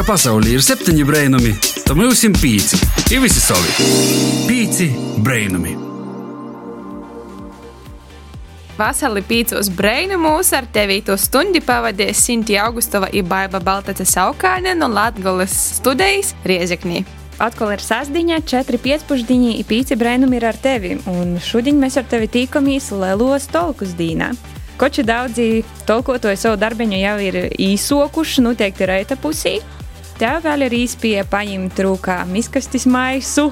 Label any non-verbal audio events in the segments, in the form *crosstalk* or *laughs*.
ka pasaulē ir septiņi brainami, tad mums ir pieci. Ir visi savi. Pieci brainami. Vasarī pīcos brainamūs ar tevi to stundi pavadīs Sinti Augustova un Baiba Baltace Saukāne no Latgoles studijas Riezeknī. Atkal ir sasdiņa, 4 piecpušdiņi, ir pīci brainumi ir ar tevi, un šodien mēs ar tevi tīkamies Lelos tolkus dīnā. Koči daudzi tolkotoji savu darbiņu jau ir īsokuši, noteikti reita pusī. Tev vēl ir īspēja paņemt rūkā miskastis maisu,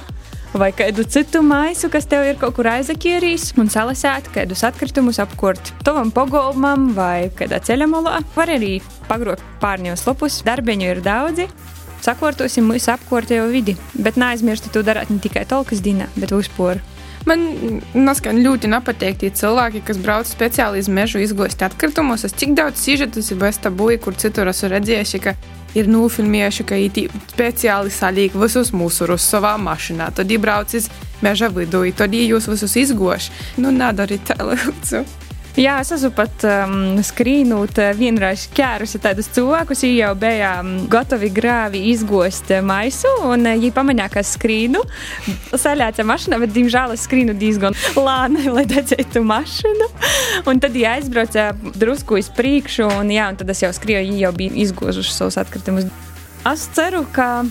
vai kādu citu maisu, kas tev ir kaut kur aizakierījis, un salasēt kādus atkritumus apkurt tavam pogolmam vai kādā ceļamolā. Var arī pagrot pārņos lapus, darbiņu ir daudzi. Sakārtosim mūsu apkārtējo vidi, bet neaizmirstiet to darīt ne tikai tolkas dienā, bet vispār. Man naskan ļoti nepatīk tie cilvēki, kas brauc speciāli uz mežu izgost atkritumus. Es cik daudz sižetus ir bez tabūja, kur citur esmu redzējuši, ka ir nofilmējuši, ka īti speciāli salīk visus mūsurus savā mašīnā. Tad iebrauc uz meža vidū, tad jūs visus izgoš. Nu, nedariet tā, lūdzu. Jā, es esmu pat um, skrīnot vienreiz ķērusi tādus cilvēkus, viņi jau bija um, gatavi grāvi izgost maisu, un viņi pamanīja, ka skrīnu, saļāca mašīnā, bet, diemžēl, es skrīnu diezgan lāni, lai redzētu mašīnu. Un tad viņi aizbrauca drusku uz priekšu, un, jā, un tad es jau skrieju, viņi jau bija izgozuši savus atkritumus. Es ceru, ka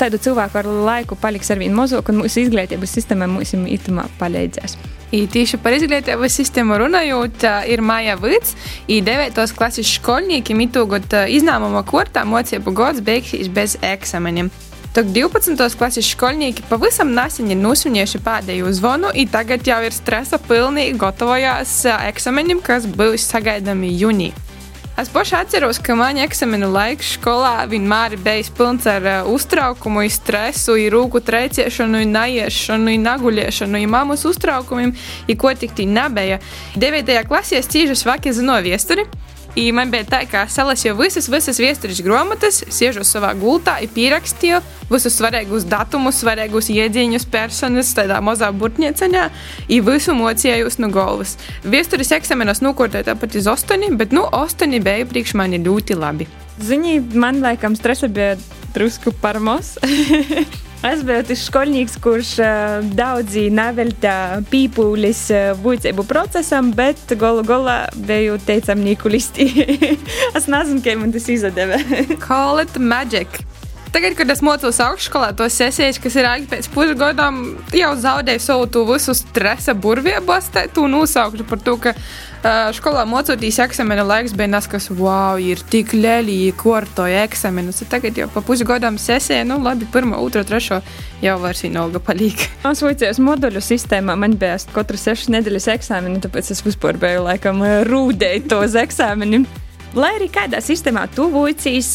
tādu cilvēku ar laiku paliks ar vien mazāk, un mūsu izglītības sistēma mums itamā palīdzēs. I tieši par izglītības sistēmu runājot, ir Maija Vīts, un 9. klases skolnieki mitūgot iznāmuma kortā mocību gods beigsies bez eksāmeniem. Tad 12. klases skolnieki pavisam nesen ir nosvinējuši pēdējo zvanu, un tagad jau ir stresa pilni gatavojās eksāmeniem, kas būs sagaidāmi jūnijā. Es pašai atceros, ka man eksāmenu laiks skolā vienmēr bijis pilns ar uh, uztraukumu, stresu, rūku trēciešanu, naiešanu, naguļiešanu, mammas uztraukumiem, ko tik tī nebija. 9. klasē es cīžu svaki zināju viesturi. I man bija tā, ka es salasīju visas, visas vēstures grāmatas, sēžu savā gultā, pierakstīju visus svarīgus datumus, svarīgus iedzīņus, personas, tādā mazā burtnieceņā, un visu mocījos no galvas. Vēstures eksāmenos nokortēju tāpat uz ostoni, bet nu, ostoni bija priekš mani ļoti labi. Zini, man laikam stresa bija drusku par maz. *laughs* Es biju tas skolnieks, kurš daudzi nevelta pīpūlis būtību procesam, bet galu galā biju teicam nīkulisti. *laughs* es nezinu, kā man tas izdeva. *laughs* Call it magic! Tagad, kad es mocos augšskolā, to sesijas, kas ir āķi pēc pusgadām, jau zaudēju savu to visu stresa burvību, to nosaukšu par to, ka skolā mocoties eksāmena laiks bija tas, kas, wow, ir tik lieli, kortoja eksāmenus. Tagad jau pa pusgadām sesija, nu labi, pirmo, otro, trešo jau vairs vienalga paliek. Es *laughs* vicējos moduļu sistēmā, man bija katru sešas nedēļas eksāmeni, tāpēc es vispār biju laikam rūdēji tos eksāmeniem. Lai arī kādā sistēmā tu vicīs,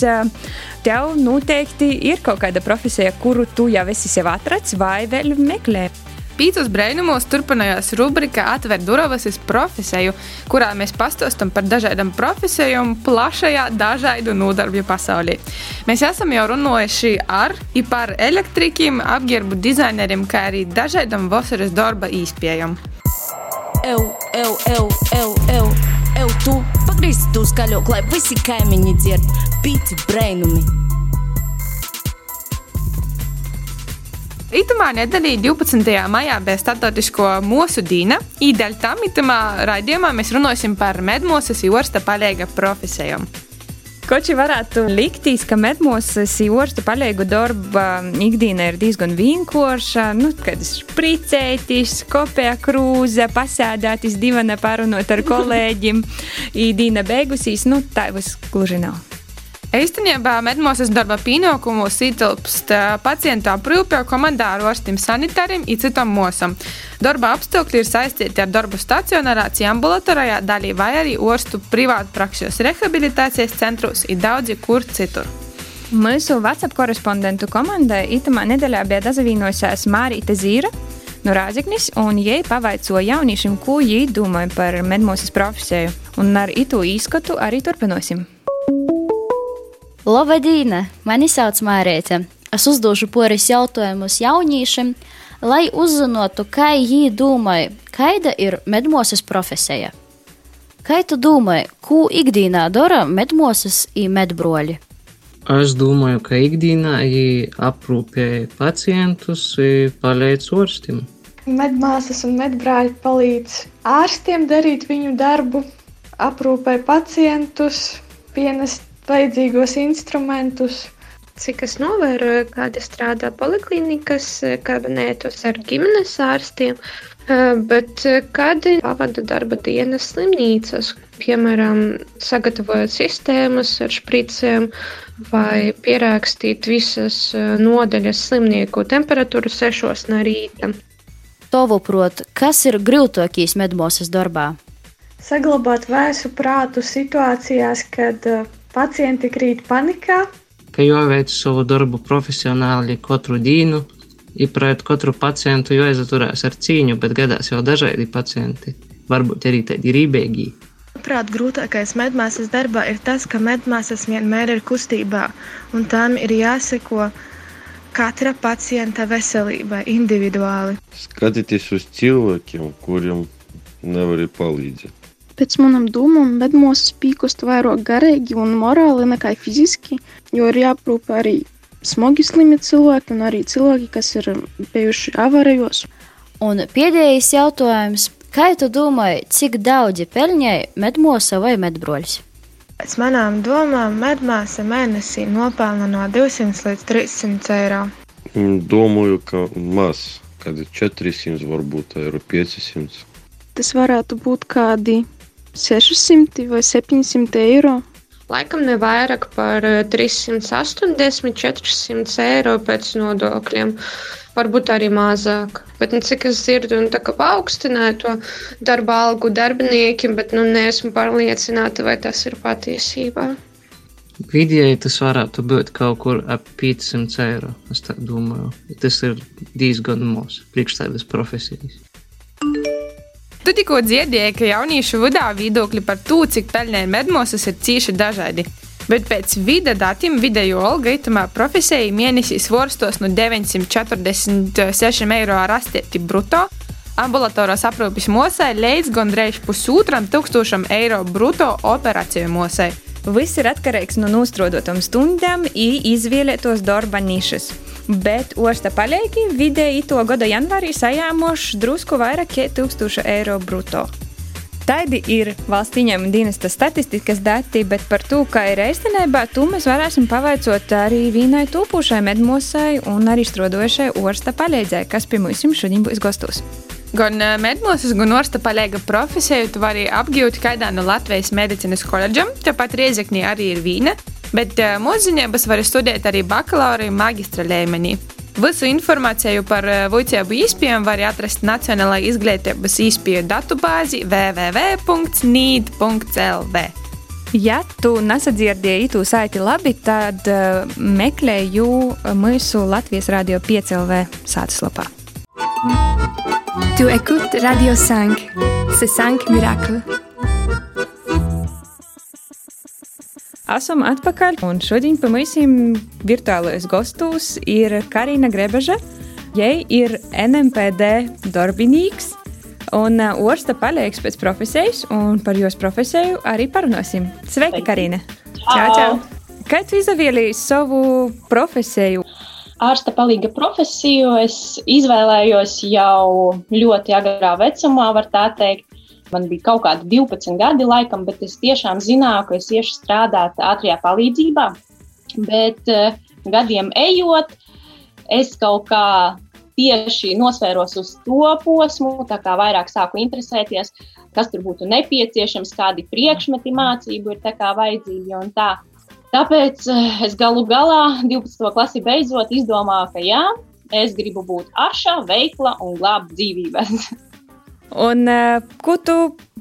tev noteikti ir kaut kāda profesija, kuru tu jau esi sev atracis vai vēl meklē. Pīcis brīnumos turpinājās rubrika Atver durvis uz profesiju, kurā mēs pastāstām par dažādām profesijām plašajā, dažādu nodarbju pasaulē. Mēs esam jau runājuši ar un par elektrikiem, apģērbu dizaineriem, kā arī dažādām vasaras darba īspējām. Eu, eu, eu, eu, eu, eu, tu pagrīzi tu skaļāk, lai visi kaimiņi dzird pīci brīnumi. Itamā nedēļā 12. maijā bija startautisko mūsu dīna. Īdaļ tam itamā raidījumā mēs runāsim par medmosas jorsta palīga profesijām. Koči varētu liktīs, ka medmosas jorsta palīgu darba ikdiena ir diezgan vienkārša. Nu, kad spricētis, kopējā krūze, pasēdētis divana parunot ar kolēģim, īdīna *laughs* beigusīs, nu tā vis gluži nav. Īstenībā medmosas darba pienākumos ietilpst pacientu aprūpe, komandāru arstim sanitārim un citam mosam. Darba apstākļi ir saistīti ar darbu stacionārāciju ambulatorijā daļā vai arī orstu privātu prakses rehabilitācijas centros un daudzi kur citur. Mūsu WhatsApp korespondentu komandai itamā nedēļā bija dazavīnojusies Mārīta Zīra no Rāzaknis, un jai pavaicāja jauniešiem, ko viņi domāja par medmosas profesiju. Un ar itu izskatu arī turpināsim. Labdien! Mani sauc Mārēta. Es uzdošu poris jautājumus jauniešiem, lai uzzinātu, kā viņi domāja, kāda ir medmosas profesija. Kā tu domā, ko ikdienā dara medmosas un medbroļi? Es domāju, ka ikdienā viņi aprūpē pacientus, palīdz orstim. Medmāsas un medbrāļi palīdz ārstiem darīt viņu darbu, aprūpē pacientus, pienest vajadzīgos instrumentus. Cik es novēroju, kāda strādā poliklīnikas kabinētos ar ģimenes ārstiem, bet kādi pavada darba dienas slimnīcas, piemēram, sagatavojot sistēmas ar špricēm vai pierakstīt visas nodaļas slimnieku temperatūru sešos no rīta. Tovuprot, kas ir grūtākais medmosas darbā? Saglabāt vēsu prātu situācijās, kad pacienti krīt panikā. Ka jāveic savu darbu profesionāli katru dienu, ir pret katru pacientu jāizturās ar cīņu, bet gadās jau dažādi pacienti. Varbūt arī tādi rībīgi. Manuprāt, grūtākais medmāsas darbā ir tas, ka medmāsas vienmēr ir kustībā, un tām ir jāseko katra pacienta veselībai individuāli. Skatieties uz cilvēkiem, kuriem nevar palīdzēt. Pēc manām domām, medmāsas pīkost vairāk garīgi un morāli nekā fiziski, jo ir jāprūp arī smagi slimi cilvēki un arī cilvēki, kas ir bijuši avarijos. Un pēdējais jautājums. Kā tu domāji, cik daudzi pelņai medmosa vai medbroļs? Pēc manām domām, medmāsa mēnesī nopelna no 200 līdz 300 eiro. Domāju, ka maz, kad ir 400, varbūt eiro 500. Tas varētu būt kādi 600 vai 700 eiro. Laikam ne vairāk par 380, 400 eiro pēc nodokļiem. Varbūt arī mazāk. Bet, nu, cik es dzirdu, nu, tā kā paaugstināja to darba algu darbiniekiem, bet nu, neesmu pārliecināta, vai tas ir patiesībā. Vidēji tas varētu būt kaut kur ap 500 eiro. Es domāju, tas ir diezgan maz priekš tādas profesijas. Tu tikko dzirdēji, ka jauniešu vidū viedokļi par to, cik pelnēji medmosas, ir cīši dažādi. Bet pēc vida datiem vidējo alga itamā profesijai mēnesī svorstos no 946 eiro ar astieti bruto, ambulatoros aprūpes mosai līdz gandrīz pusotram tūkstošam eiro bruto operāciju mosai. Viss ir atkarīgs no nostrodotām stundām un izvēlētos darba nišas. Bet Osta paļēki vidēji to gada janvārī sajāmoši drusku vairāk kā 1000 eiro brutto. Tādi ir valsts ieņēmuma dienesta statistikas dati, bet par to, kā ir īstenībā, to mēs varēsim pavaicot arī vienai tūpošai medmosai un arī strodošai Orsta paļēdzē, kas pie mums šodien būs gastos. Gan medmosas, gan orsta palīga profesiju tu vari apgūt kādā no Latvijas medicīnas koledžam, tāpat Riezeknī arī ir vīna, bet mūziņības var studēt arī bakalaura un magistra līmenī. Visu informāciju par vicēbu īspējām var atrast Nacionālajā izglītības īspēju datubāzi www.nīd.lv. Ja tu nesadzirdēji to saiti labi, tad uh, meklēju mūsu Latvijas radio 5LV sātaslapā. Tu écoutes Radio 5, c'est 5 miracles. Esam atpakaļ, un šodien pie mums virtuālais gastos ir Karina Grebeža. Jai ir NMPD darbinīgs un uh, Orsta palīgs pēc profesijas, un par jos profesiju arī parunāsim. Sveika, Karina! Čau, čau! Kā tu izvēlējies savu profesiju? ārsta palīga profesiju es izvēlējos jau ļoti agrā vecumā, var tā teikt. Man bija kaut kādi 12 gadi, laikam, bet es tiešām zināju, ka es iešu strādāt ātrajā palīdzībā. Bet uh, gadiem ejot, es kaut kā tieši nosvēros uz to posmu, tā kā vairāk sāku interesēties, kas tur būtu nepieciešams, kādi priekšmeti mācību ir vajadzīgi un tā. Tāpēc eh, es galu galā 12. klasi beidzot izdomāju, ka jā, es gribu būt aša, veikla un glābt dzīvības. *laughs* Un, uh, ko tu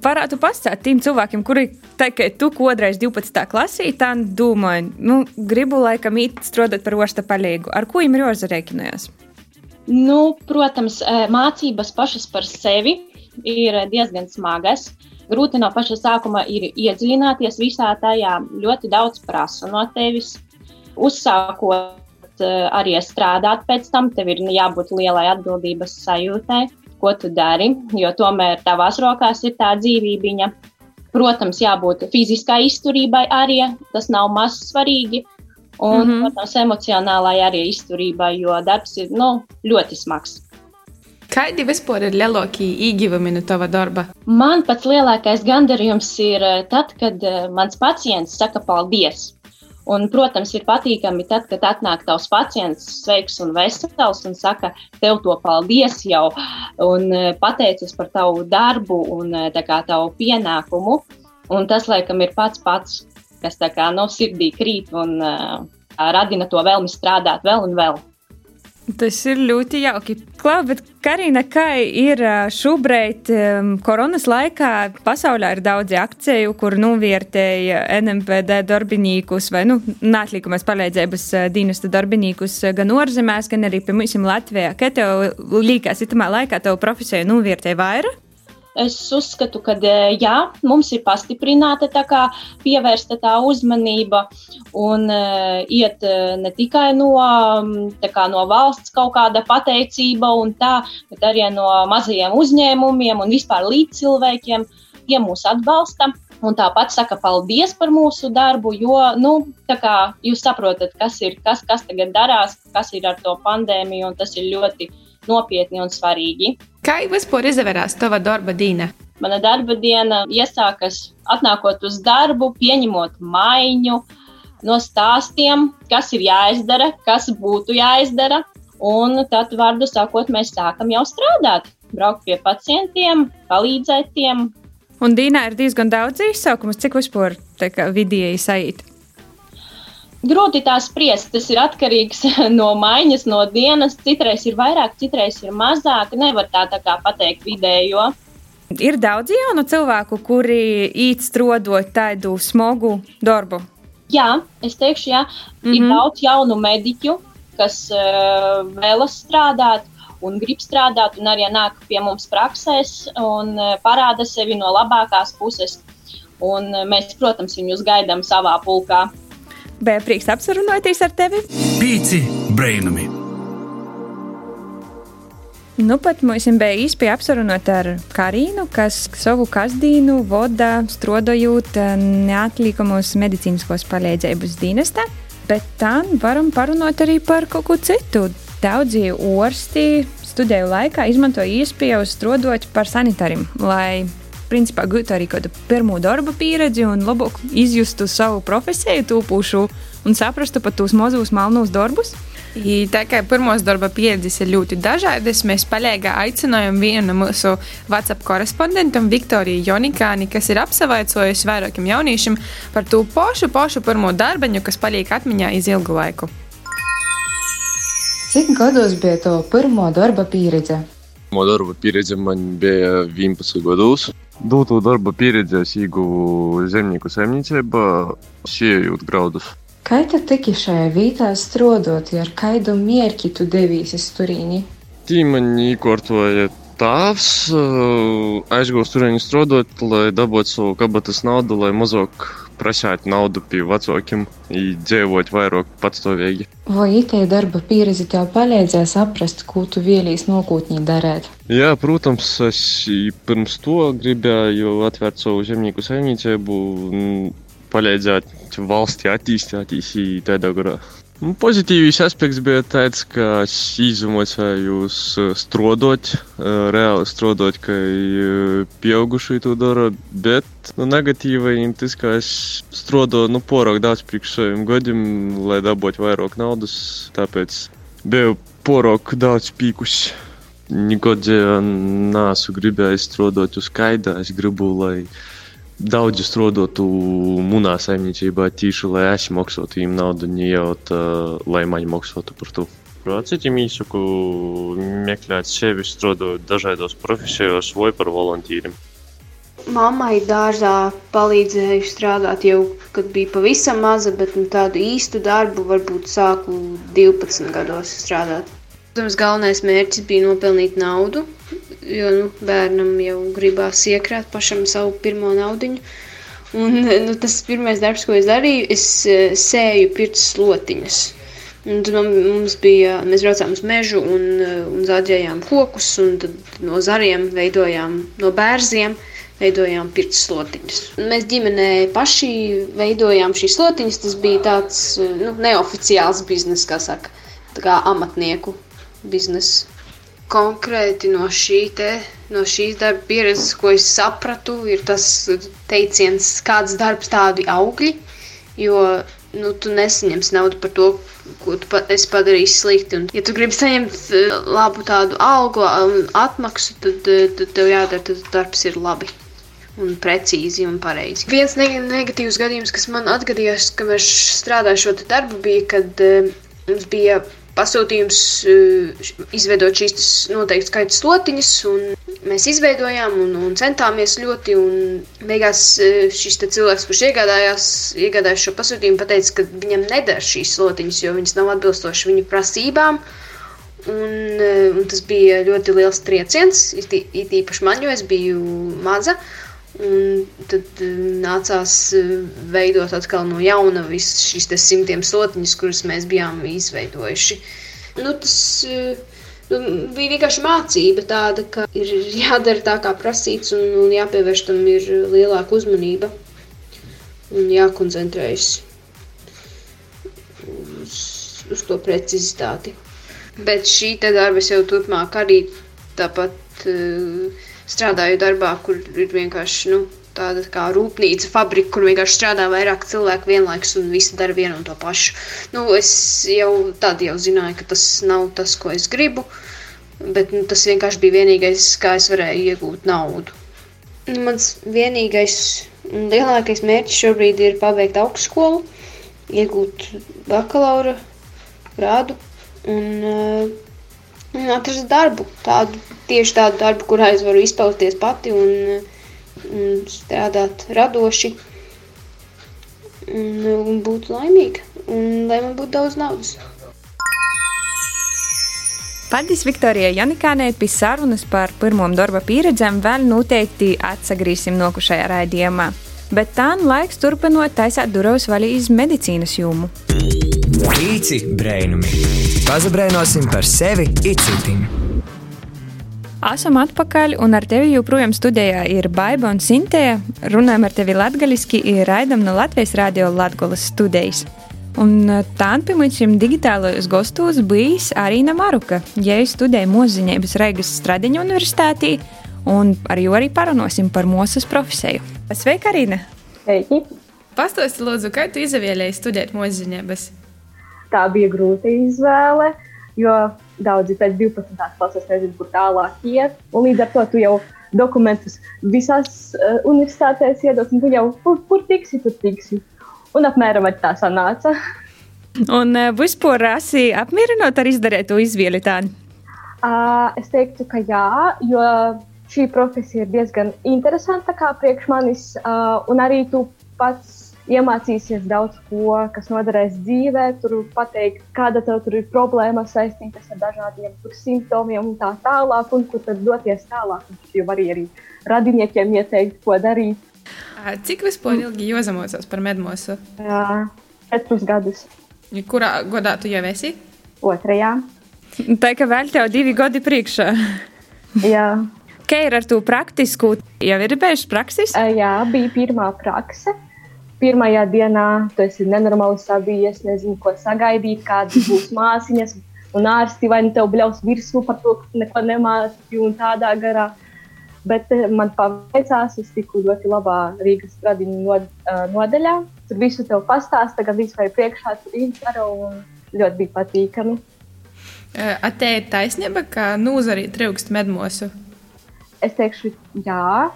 varētu pastāstīt tiem cilvēkiem, kuri kā tu kodreiz 12. klasī, tā domāju, nu, gribu laikam īt strādāt par osta palīgu. Ar ko jums ir jāzarēķinājās? Nu, protams, eh, mācības pašas par sevi ir diezgan smagas. Grūti no paša sākuma ir iedziļināties visā tajā, ļoti daudz prasa no tevis. Uzsākot eh, arī strādāt pēc tam, tev ir jābūt lielai atbildības sajūtai, ko tu dari, jo tomēr tavās rokās ir tā dzīvība. Protams, jābūt fiziskai izturībai arī, tas nav maz svarīgi. un, mm -hmm. protams, emocionālai arī izturībai, jo darbs ir nu, ļoti smags. Kādi vispār ir lielākie ieguvumi no tava darba? Man pats lielākais gandarījums ir eh, tad, kad eh, mans pacients saka paldies. Un, protams, ir patīkami tad, kad atnāk tavs pacients, sveiks un vesels, un saka, tev to paldies jau, un e, pateicas par tavu darbu un e, kā, tavu pienākumu. Un tas, laikam, ir pats pats, kas kā, no sirdī krīt un uh, radina to vēlmi strādāt vēl un vēl. Tas ir ļoti jauki. Klau, bet Karina, kā ir šobrīd koronas laikā, pasaulē ir daudzi akciju, kur novērtēja NMPD darbinīkus vai, nu, nātlīkumas palīdzības dienesta darbinīkus gan orzemēs, gan arī, piemēram, Latvijā. Kā tev līkās, itamā laikā tev profesija novērtēja vairāk? Es uzskatu, ka e, jā, mums ir pastiprināta tā kā pievērsta tā uzmanība un uh, iet uh, ne tikai no, kā, no valsts kaut kāda pateicība un tā, bet arī no mazajiem uzņēmumiem un vispār līdz cilvēkiem, tie mūs atbalsta. Un tāpat saka paldies par mūsu darbu, jo, nu, jūs saprotat, kas ir, kas, kas tagad darās, kas ir ar to pandēmiju, un tas ir ļoti nopietni un svarīgi. Kā vispār izvērās tava darba diena? Mana darba diena iesākas atnākot uz darbu, pieņemot maiņu no stāstiem, kas ir jāizdara, kas būtu jāizdara. Un tad, vārdu sakot, mēs sākam jau strādāt, braukt pie pacientiem, palīdzēt tiem. Un Dīnā ir diezgan daudz izsaukumus, cik vispār vidēji sajūt. Grūti tā spriest. Tas ir atkarīgs *laughs* no maiņas, no dienas. Citreiz ir vairāk, citreiz ir mazāk. Nevar tā, tā kā pateikt vidējo. Ir daudz jaunu cilvēku, kuri īt strodot tādu smagu darbu. Jā, es teikšu, jā, mm -hmm. ir mhm. daudz jaunu mediķu, kas uh, vēlas strādāt un grib strādāt, un arī nāk pie mums praksēs un uh, parāda sevi no labākās puses. Un, uh, mēs, protams, viņus gaidām savā pulkā. Bija prieks apsarunāties ar tevi. Pīci brainami! Nu, pat mums bija īstenībā apsarunāt ar Karinu, kas savu kasdīnu vada strādājot eh, neatliekamos medicīniskos palīdzības dienestā. Bet tā varam parunāt arī par kaut ko citu. Daudzi orsti studiju laikā izmantoja iespēju strādāt par sanitārim, lai principā gūtu arī kādu pirmo darba pieredzi un labāk izjustu savu profesiju, tūpušu un saprastu pat tos mazus melnos darbus. I tā kā pirmos darba pieredzes ir ļoti dažādas, mēs paļāgā aicinājām vienu no mūsu WhatsApp korespondentam, Viktoriju Jonikāni, kas ir apsavaicojusi vairākiem jauniešiem par to pašu, pašu pirmo darbiņu, kas paliek atmiņā iz ilgu laiku. Cik gados bija to pirmo darba pieredze? Pirmo darba pieredze man bija 11 gados. Dūtu darba pieredzi es ieguvu zemnieku saimniecībā, siejot graudus. Kā tu tiki šajā vietā strādāt, ar kādu mērķi tu devies turīni? Tī man īkortoja tēvs, aizgūst turēni strādāt, lai dabūtu savu kabatas naudu, lai mazāk prasāt naudu pie vecākiem, dzīvot vairāk patstāvīgi. Vai itē darba pieredze tev palīdzēja saprast, ko tu vēlies nākotnē darīt? Jā, protams, es pirms to gribēju atvērt savu zemnieku saimniecību, palīdzēt valstī attīstīties tādā garā. Nu, pozitīvs aspekts bija tāds, ka es izmocējos strādāt, reāli strādāt, kā pieauguši to dara, bet nu, negatīvai tas, ka es strādāju nu, porāk daudz priekš saviem gadiem, lai dabūtu vairāk naudas, tāpēc biju porāk daudz pīkus. Nekad neesmu gribējis strādāt uz skaidra, es gribu, lai Daudzi strādātu munā saimniecībā tīši, lai es maksātu viņiem naudu, ne jau tā, lai man maksātu par to. Citiem īsaku meklēt sevi strādājot dažādos profesijos vai par voluntīriem. Mammai dārzā palīdzēju strādāt jau, kad bija pavisam maza, bet nu, tādu īstu darbu varbūt sāku 12 gados strādāt. Protams, galvenais mērķis bija nopelnīt naudu, jo nu, bērnam jau gribās iekrāt pašam savu pirmo naudiņu. Un, nu, tas pirmais darbs, ko es darīju, es eh, sēju pirts slotiņas. Un tad mums bija, mēs braucām uz mežu un, eh, un zāģējām kokus, un tad no zariem veidojām no bērziem veidojām pirts slotiņus. Mēs ģimenē paši veidojām šīs slotiņas. Tas bija tāds nu, neoficiāls bizness, kā saka, tā kā amatnieku bizness. Konkrēti no, šī te, no šīs darba pieredzes, ko es sapratu, ir tas teiciens, kāds darbs tādi augļi, jo nu, tu nesaņemsi naudu par to, ko tu pa, esi padarījis slikti. Un, ja tu gribi saņemt eh, labu tādu algu un atmaksu, tad, eh, tad tev jādara, tad darbs ir labi un precīzi un pareizi. Viens negatīvs gadījums, kas man atgadījās, kad es strādāju šo darbu, bija, kad uh, mums bija pasūtījums uh, izveidot šīs noteikti skaitas slotiņas, un mēs izveidojām un, un centāmies ļoti. Un beigās uh, šis cilvēks, kurš iegādājās, iegādājās šo pasūtījumu, pateica, ka viņam neder šīs slotiņas, jo viņas nav atbilstošas viņu prasībām. Un, un tas bija ļoti liels trieciens, it īpaši man, jo es biju maza. Uh, tad eh, nācās eh, veidot atkal no jauna visas šīs simtiem sotiņas, kuras mēs bijām izveidojuši. Nu, tas nu, bija vienkārši mācība tāda, ka ir jādara tā, kā prasīts, un, un jāpievērš tam ir lielāka uzmanība un jākoncentrējas uz, uz to precizitāti. Bet šī darba jau turpmāk arī tāpat uh, strādāju darbā, kur ir vienkārši nu, tāda kā rūpnīca, fabrika, kur vienkārši strādā vairāk cilvēku vienlaikus un visi dara vienu un to pašu. Nu, es jau tad jau zināju, ka tas nav tas, ko es gribu, bet nu, tas vienkārši bija vienīgais, kā es varēju iegūt naudu. Nu, mans vienīgais un lielākais mērķis šobrīd ir pabeigt augstskolu, iegūt bakalaura grādu un uh, atrast darbu, tādu tieši tādu darbu, kurā es varu izpausties pati un, un strādāt radoši un, un būt laimīga un lai man būtu daudz naudas. Paldies Viktorijai Janikānei pie sarunas par pirmām darba pieredzēm vēl noteikti atsagrīsim nokušajā raidījumā. Bet tā laiks turpinot taisīt durvis vaļā iz medicīnas jomu. Pīci brainumi! Pazabrainosim par sevi itcitim! Esam atpakaļ, un ar tevi joprojām studijā ir Baiba un Sintēja. Runājam ar tevi latgaliski, ir raidam no Latvijas radio Latgolas studijas. Un eh, tā pie mums digitālajos gastos bijis Arīna Maruka. Ja es studēju mūziņības Reigas Stradiņu universitātī, un ar jo arī parunāsim par mūzes profesiju. Sveika, Arīna! Sveiki! Pastāsti, lūdzu, kā tu izvēlējies studēt mūziņības? Tā bija grūta izvēle, jo Daudzi pēc 12. klases nezina, kur tālāk iet. Un līdz ar to tu jau dokumentus visās uh, universitātēs iedod, un tu jau kur, kur tiksi, tur tiksi. Un apmēram tā sanāca. Un uh, vispār esi apmierināta ar izdarīto izvēli tādu? Uh, es teiktu, ka jā, jo šī profesija ir diezgan interesanta kā priekš manis, uh, un arī tu pats iemācīsies daudz ko, kas noderēs dzīvē, tur pateikt, kāda tev tur ir problēma saistītas ar dažādiem simptomiem un tā tālāk, un kur tad doties tālāk. Jūs jau arī, arī radiniekiem ieteikt, ko darīt. Cik vispār ilgi jāzamosās par medmosu? Jā, četrus gadus. Kurā godā tu jau esi? Otrajā. Tā kā vēl tev divi gadi priekšā. Jā. Kā ir ar to praktisku? Jau ir bijušas prakses? Jā, bija pirmā praksa pirmajā dienā tu esi nenormāli sabijies, nezinu, ko sagaidīt, kādas būs māsīņas, un ārsti vai nu tev bļaus virsū par to, ka neko nemāci un tādā garā. Bet eh, man paveicās, es tiku ļoti labā Rīgas stradiņu nod, uh, nodaļā. Tur visu tev pastāsta, gan vispār priekšā tur izdara un ļoti bija patīkami. A te ir taisnība, ka nūzari trūkst medmosu? Es teikšu, jā,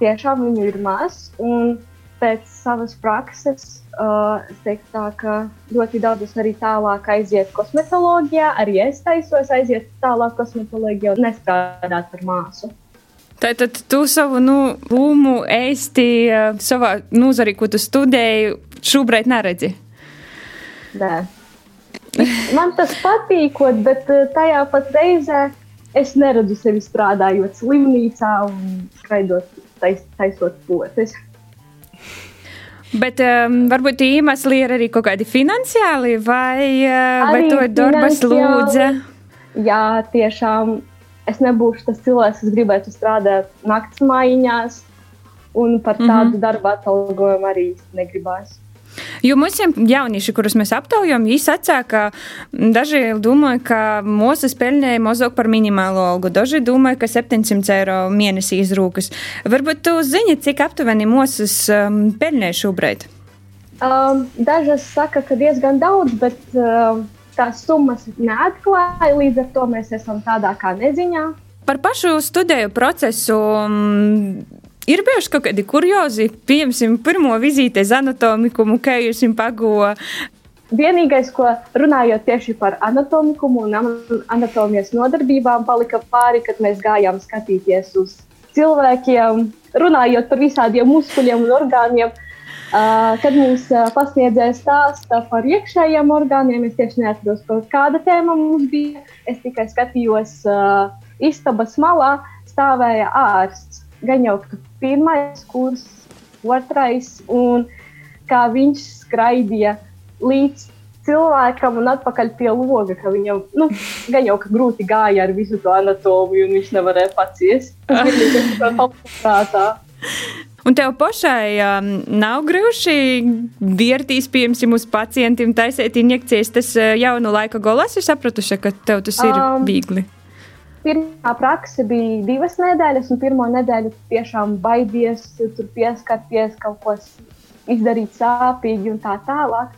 tiešām viņu ir maz. Un pēc savas prakses uh, es teiktu, tā, ka ļoti daudz arī tālāk aiziet kosmetoloģijā. Arī es taisos aiziet tālāk kosmetoloģijā un nestrādāt par māsu. Tātad tu savu nu, lūmu ēsti uh, savā nozarī, ko tu studēji, šobrīd neredzi? Nē. Man tas patīkot, bet uh, tajā pat reizē es neredzu sevi strādājot slimnīcā un skraidot, tais, taisot potes. Bet um, varbūt iemesli ir arī kaut kādi finansiāli, vai, uh, vai to ir darbas lūdza? Jā, tiešām es nebūšu tas cilvēks, kas gribētu strādāt naktas mājiņās. un par Mhm. tādu mm -hmm. darbu atalgojumu arī negribās. Jo mums ir jaunieši, kurus mēs aptaujām, viņi sacīja, ka daži domā, ka mūsu spēļņēja mazāk par minimālo algu. Daži domā, ka 700 eiro mēnesī izrūkas. Varbūt tu zini, cik aptuveni mūsu um, peļņēja šobrīd? Um, dažas saka, ka diezgan daudz, bet um, tās summas neatklāja. Līdz ar to mēs esam tādā kā neziņā. Par pašu studiju procesu. Um, Ir bijuši kaut kādi kuriozi, piemēram, pirmo vizīti uz anatomikumu, kā jūs viņu pagoja. Vienīgais, ko runājot tieši par anatomikumu un anatomijas nodarbībām, palika pāri, kad mēs gājām skatīties uz cilvēkiem, runājot par visādiem muskuļiem un orgāniem. Uh, kad mums uh, pasniedzēja stāstu par iekšējiem orgāniem, es tieši neatceros, kāda tēma mums bija. Es tikai skatījos, uh, istabas malā stāvēja ārsts. Gan jau ka pirmais kurs, otrais, un kā viņš skraidīja līdz cilvēkam un atpakaļ pie loga, ka viņam, nu, gan jau grūti gāja ar visu to anatomiju, un viņš nevarēja paciest. Tas *laughs* bija tikai prātā. Un tev pašai um, nav grūti vērtīs, piemēram, uz pacientiem taisīt injekcijas. Tas uh, jau no laika galas ir sapratuši, ka tev tas ir Um, viegli. Pirmā praksa bija divas nedēļas, un pirmo nedēļu tiešām baidies tur pieskarties, kaut ko izdarīt sāpīgi un tā tālāk.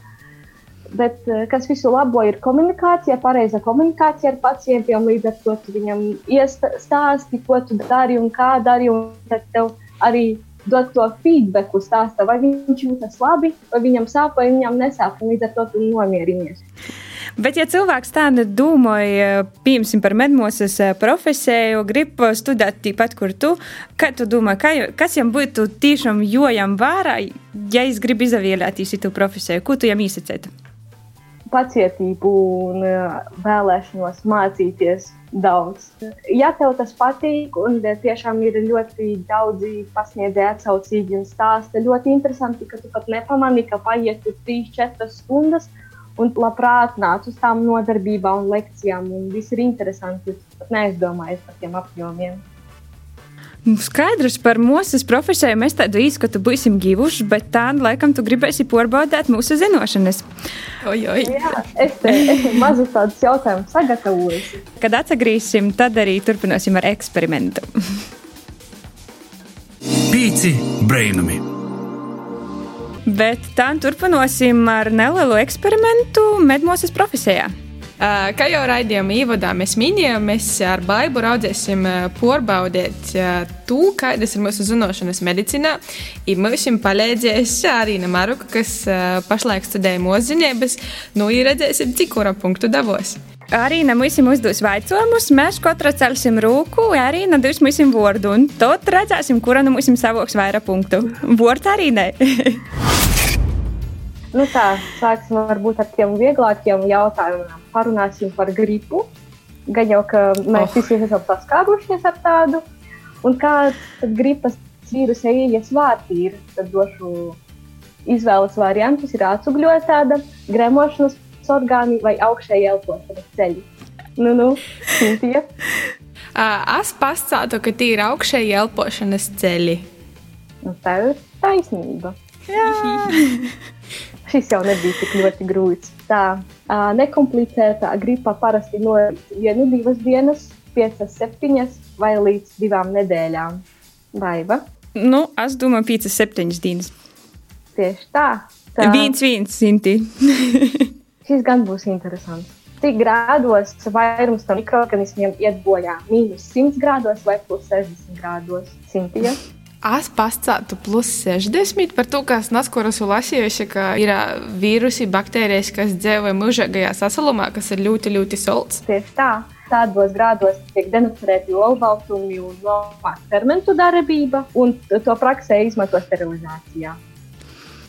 Bet eh, kas visu labo ir komunikācija, pareiza komunikācija ar pacientiem. Līdz ar to viņam iestāsti, ko tu dari un kā dari. Un tad tev arī dod to feedback, stāsta, vai viņš jūtas labi, vai viņam sāp, vai viņam nesāp. Līdz ar to tu nomierinies. Bet, ja cilvēks tādu domāja, piemēram, par medmosas eh, profesiju, grib studēt tāpat, kur tu, kā tu domā, kā, kas jam būtu tiešām jojam vērā, ja es gribu izvēlēties šo profesiju, ko tu jam īsacētu? pacietību un uh, vēlēšanos mācīties daudz. Ja tev tas patīk, un uh, tiešām ir ļoti daudzi pasniedzēji atsaucīgi un stāsta, ļoti interesanti, ka tu pat nepamanīji, ka paiet 3-4 stundas. Un labprāt nāc uz tām nodarbībām un lekcijām, un viss ir interesanti. Es pat neizdomāju par tiem apjomiem. Skaidrs par mūsu profesiju mēs tādu izskatu būsim givuši, bet tā, laikam, tu gribēsi pārbaudīt mūsu zināšanas. Oi, oi. Jā, es esmu mazu tādus jautājumus sagatavojis. Kad atgriezīsim, tad arī turpināsim ar eksperimentu. Pīci brainami! Bet tā turpināsim ar nelielu eksperimentu medmosas profesijā. Kā jau raidījuma ievadā mēs minējām, mēs ar Baibu raudzēsim pārbaudīt uh, to, kādas ir mūsu zināšanas medicīnā. Mums palīdzēs arī Maruka, kas pašlaik studē mūziņības. Nu, ir redzēsim, cik kura punktu davos. Arī mums uzdos jautājumus, mēs katrs celsim rūku, arī nedod mums vārdu. Un tad redzēsim, kura no mums savāks vairāk punktu. Vārds arī ne. *laughs* Nu tā, sāksim varbūt ar tiem vieglākiem jautājumiem. Parunāsim par gripu. Gan jau, ka mēs oh. visi esam saskārušies ar tādu. Un kā gripas vīrusa ieejas vārti ir, tad došu izvēles variantus. Ir atsugļotāda, gremošanas orgāni vai augšēji elpošanas ceļi. Nu, nu, tie. Uh, *laughs* es pastāstu, ka tie ir augšēji elpošanas ceļi. Nu, tā ir taisnība. *laughs* Šis jau nebija tik ļoti grūts. Tā uh, nekomplicētā gripa parasti no vienu, divas dienas, piecas, septiņas vai līdz divām nedēļām. Vaiva? Nu, es domāju, 5, 7 dienas. Tieši tā. tā. Viens, viens, simti. *laughs* Šis gan būs interesants. Cik grādos vairums no mikroorganismiem iet bojā? Mīnus 100 grādos vai plus 60 grādos? Simtija? Es pastāstu plus 60 par to, ka es neskoro esmu lasījusi, ka ir vīrusi, baktērijas, kas dzīvo mūžīgajā sasalumā, kas ir ļoti, ļoti salds. Tieši tā. Tādos grādos tiek denaturēti olbaltumi un nomākta fermentu darbība, un to praksē izmanto sterilizācijā.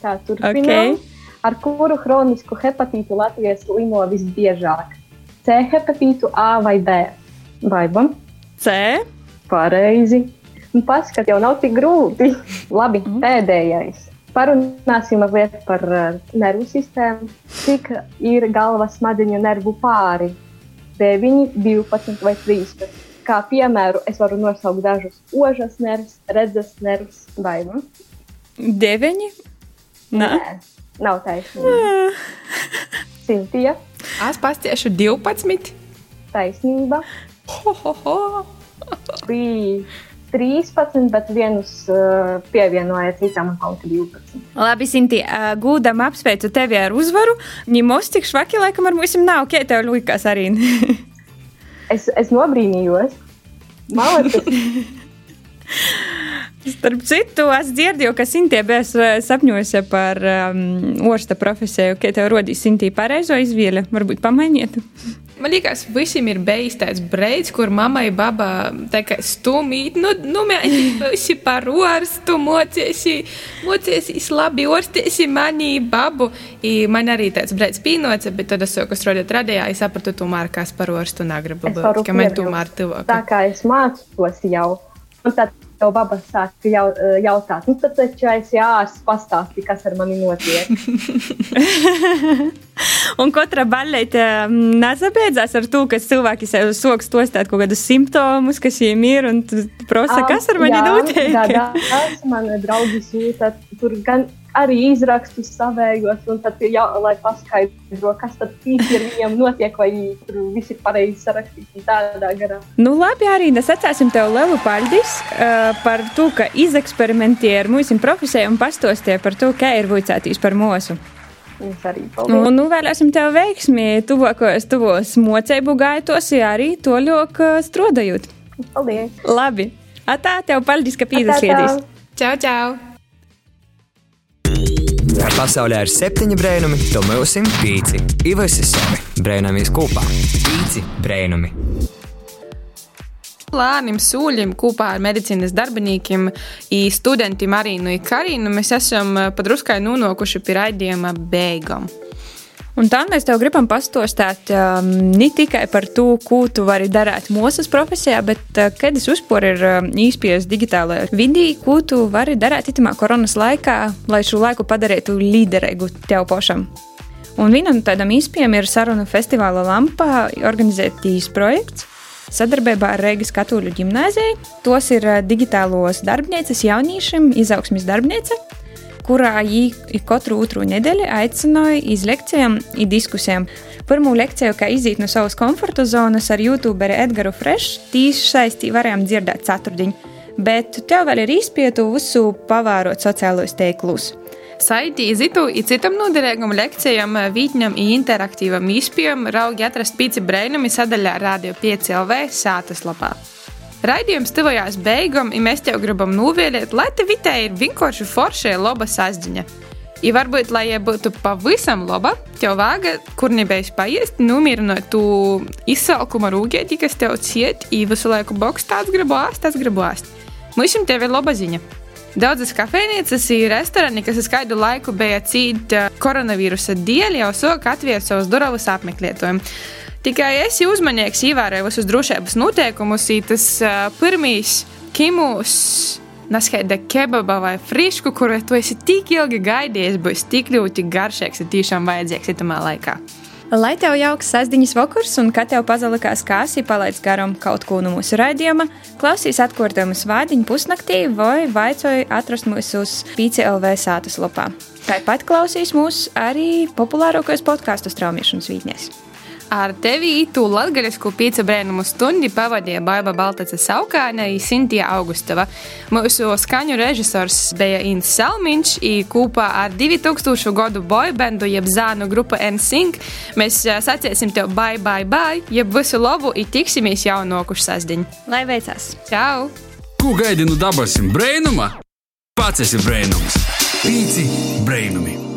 Tā turpinām. Okay. Ar kuru chronisku hepatītu Latvijas slimo visbiežāk? C hepatītu A vai B? Vaibam? C. Pareizi. Un paskat, jau nav tik grūti. *laughs* Labi, mm. pēdējais. Parunāsim mazliet par uh, nervu sistēmu. Cik ir galvas smadzeņu nervu pāri? 9, 12 vai 13. Kā piemēru, es varu nosaukt dažus ožas nervus, redzes nervus vai nu? Deviņi? Nā. Nē, nav taisnība. *laughs* Sintīja. Es pastiešu 12. Taisnība. Ho, ho, ho. Bija 13, bet vienus uh, pievienoja citām un palika 12. Labi, Sinti, uh, gūdam apsveicu tevi ar uzvaru. Ņemos tik švaki, laikam ar mums nav, kā tev likās arī. es, es nobrīnījos. Malacis. *laughs* Starp citu, es dzirdēju, ka Sintie bija sapņojusi par um, orsta profesiju. Kā tev rodīs Sintie pareizo izvēle? Varbūt pamainiet. Man liekas, visiem ir bijis tāds brīdis, kur mammai baba stumīt, nu, nu mēģināsi par orstu, mociesi, mociesi labi orstēsi mani babu. I man arī tāds brīdis pīnoca, bet tad es sāku strādāt radījā, es sapratu, tomēr, kas par orstu negribu būt, ka man tomēr tuvāk. Tā kā es mācos jau, un tad tev baba sāk jau, jautāt, nu tad taču es jās pastāstīju, kas ar mani notiek. *laughs* Un katra baļķīte nezabeidzās ar to, ka cilvēki sev soks tostāt kaut kādus simptomus, kas viņiem ir, un prasa, kas ar mani notiek. Jā, tas man draugi sūta, tur gan arī izrakstus savējos, un tad, jau, lai paskaidro, kas tad īsti ar viņiem notiek, vai tur viss ir pareizi sarakstīts tādā garā. Nu, labi, arī nesacēsim tev lielu paldies uh, par to, ka izeksperimentēji ar mūsu profesiju un pastostīji par to, kā ir vuicētīs par mūsu. Mums arī paldies. Un nu, vēlēsim tev veiksmi tuvākajos tuvos mocēbu gaitos, ja arī to ļoti strādājot. Paldies! Labi! Atā, tev paldies, ka pīdēsies! Čau, čau! Kā pasaulē ir septiņi brēnumi, to mēs esam pīci. Ivasi savi brēnamies kopā. Pīci brēnumi. Plānim, sūļiem kopā ar medicīnas darbiniekiem un studentiem Arīnu un Karinu mēs esam padruskai nonākuši pie raidījuma beigām. Un tā mēs tev gribam pastostāt um, ne tikai par to, ko tu vari darīt mūsu profesijā, bet uh, kad es uzporu ir um, īspējas digitālajā vidī, ko tu vari darīt itamā koronas laikā, lai šo laiku padarītu līderīgu tev pašam. Un viena no tādām īspējām ir sarunu festivāla Lampā organizētīs projekts. Sadarbībā ar Reigas Katoļu ģimnāziju. Tos ir uh, digitālos darbnīcas jauniešiem, izaugsmes darbnīca, kurā viņi katru otru nedēļu aicināja iz lekcijām un diskusijām. Pirmā lekcija, kā iziet no savas komforta zonas ar YouTuberu Edgars Fresh, tīši saistī varējām dzirdēt ceturtdienu, bet tev vēl ir izpietu visu pavārot sociālos teiklus. Saiti izitu i citam noderīgam lekcijam, vītņam i interaktīvam izpējam raugi atrast pīci brēnumi sadaļā Radio 5 LV sātas lapā. Raidījums tuvojās beigām, un mēs tev gribam novēlēt, lai te vitē ir vienkārši forša laba sasdziņa. I varbūt, lai jie būtu pavisam laba, tev vāga, kur nebeigas paiest, nomierinot tu izsalkumu rūgēti, kas tev ciet, i visu laiku boks tāds gribu āst, tas gribu āst. Mums tev ir laba ziņa. Daudzas kafejnīcas un restorāni, kas uz kādu laiku bija cīņa koronavīrusa dēļ, jau sāk atvērt savus durvis apmeklētājiem. Tikai es uzmanīgs ievēroju visus drošības noteikumus, tas uh, pirmīs kimus. Neskaidra kebaba vai frišku, kuru tu esi tik ilgi gaidījis, būs tik ļoti garšīgs un tiešām vajadzīgs itamā laikā. Lai tev jauks sastāvdaļas vakars, un kad tev pazalikās kāsi, palaidz garām kaut ko no mūsu raidījuma, klausīs atkārtojumus vārdiņu pusnaktī vai vaicoju atrast mūsu uz PCLV sātas lapā. Tāpat klausīs mūs arī populārākajos podkāstu straumēšanas vītnēs. Ar tevi ītu latgaļisku pīca brēnumu stundi pavadīja Baiba Baltace Saukāne un Sintija Augustava. Mūsu skaņu režisors bija Ins Salmiņš, un kopā ar 2000 gadu boybandu jeb zānu grupu NSYNC mēs saciesim tev bye bye bye, jeb visu labu un tiksimies jau nokušu sasdiņu. Lai veicās! Čau! Ko gaidi no dabasim brēnuma? Pats esi brēnums! Pīci brēnumi!